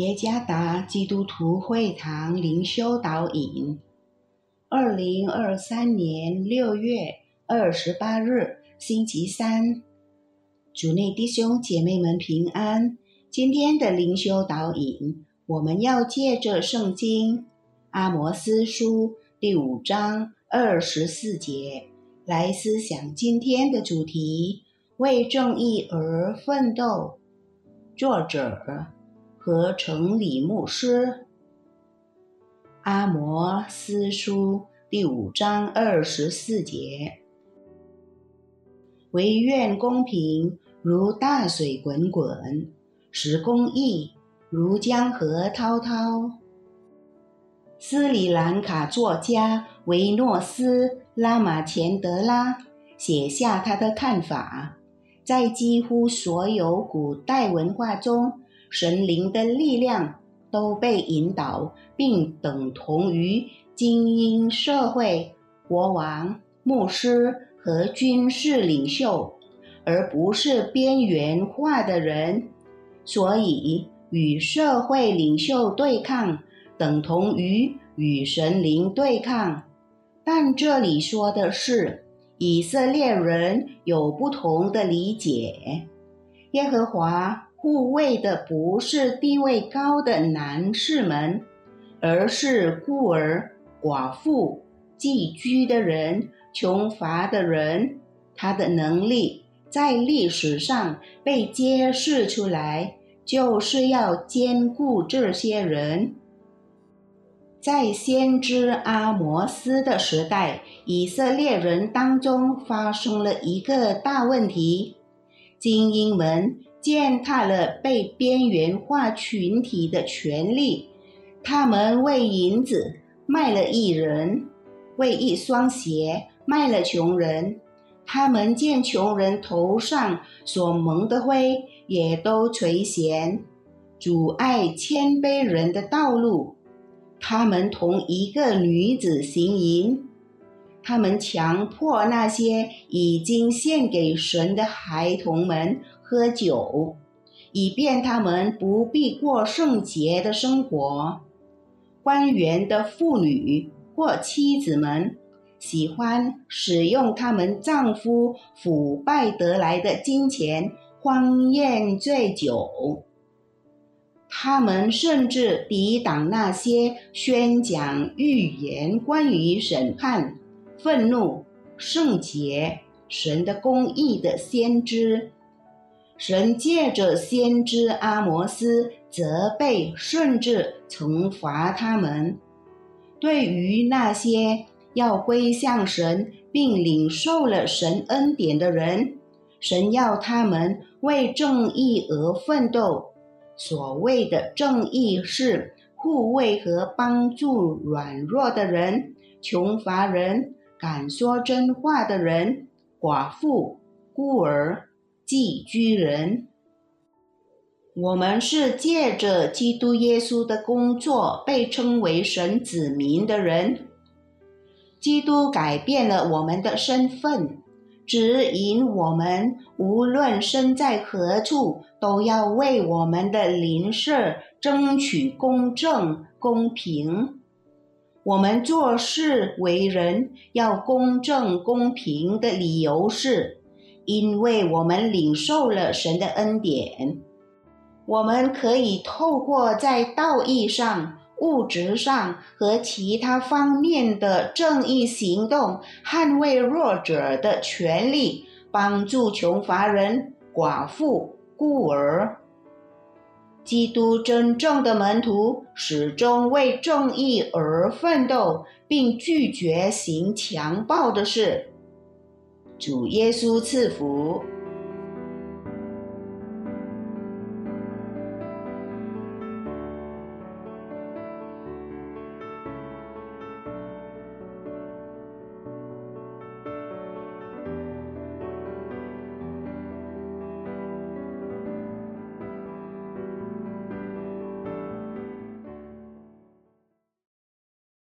耶加达基督徒会堂灵修导引，二零二三年六月二十八日，星期三，主内弟兄姐妹们平安。今天的灵修导引，我们要借着圣经阿摩斯书第五章二十四节来思想今天的主题：为正义而奋斗。作者。和城里牧师，阿摩斯书第五章二十四节：唯愿公平如大水滚滚，使公义如江河滔滔。斯里兰卡作家维诺斯·拉马钱德拉写下他的看法，在几乎所有古代文化中。神灵的力量都被引导，并等同于精英社会、国王、牧师和军事领袖，而不是边缘化的人。所以，与社会领袖对抗，等同于与神灵对抗。但这里说的是，以色列人有不同的理解，耶和华。护卫的不是地位高的男士们，而是孤儿、寡妇、寄居的人、穷乏的人。他的能力在历史上被揭示出来，就是要兼顾这些人。在先知阿摩斯的时代，以色列人当中发生了一个大问题：精英们。践踏了被边缘化群体的权利，他们为银子卖了一人，为一双鞋卖了穷人。他们见穷人头上所蒙的灰，也都垂涎，阻碍谦卑人的道路。他们同一个女子行淫，他们强迫那些已经献给神的孩童们。喝酒，以便他们不必过圣洁的生活。官员的妇女或妻子们喜欢使用他们丈夫腐败得来的金钱欢宴醉酒。他们甚至抵挡那些宣讲预言关于审判、愤怒、圣洁、神的公义的先知。神借着先知阿摩斯责备甚至惩罚他们。对于那些要归向神并领受了神恩典的人，神要他们为正义而奋斗。所谓的正义是护卫和帮助软弱的人、穷乏人、敢说真话的人、寡妇、孤儿。寄居人，我们是借着基督耶稣的工作被称为神子民的人。基督改变了我们的身份，指引我们无论身在何处，都要为我们的邻舍争取公正公平。我们做事为人要公正公平的理由是。因为我们领受了神的恩典，我们可以透过在道义上、物质上和其他方面的正义行动，捍卫弱者的权利，帮助穷乏人、寡妇、孤儿。基督真正的门徒始终为正义而奋斗，并拒绝行强暴的事。主耶稣赐福。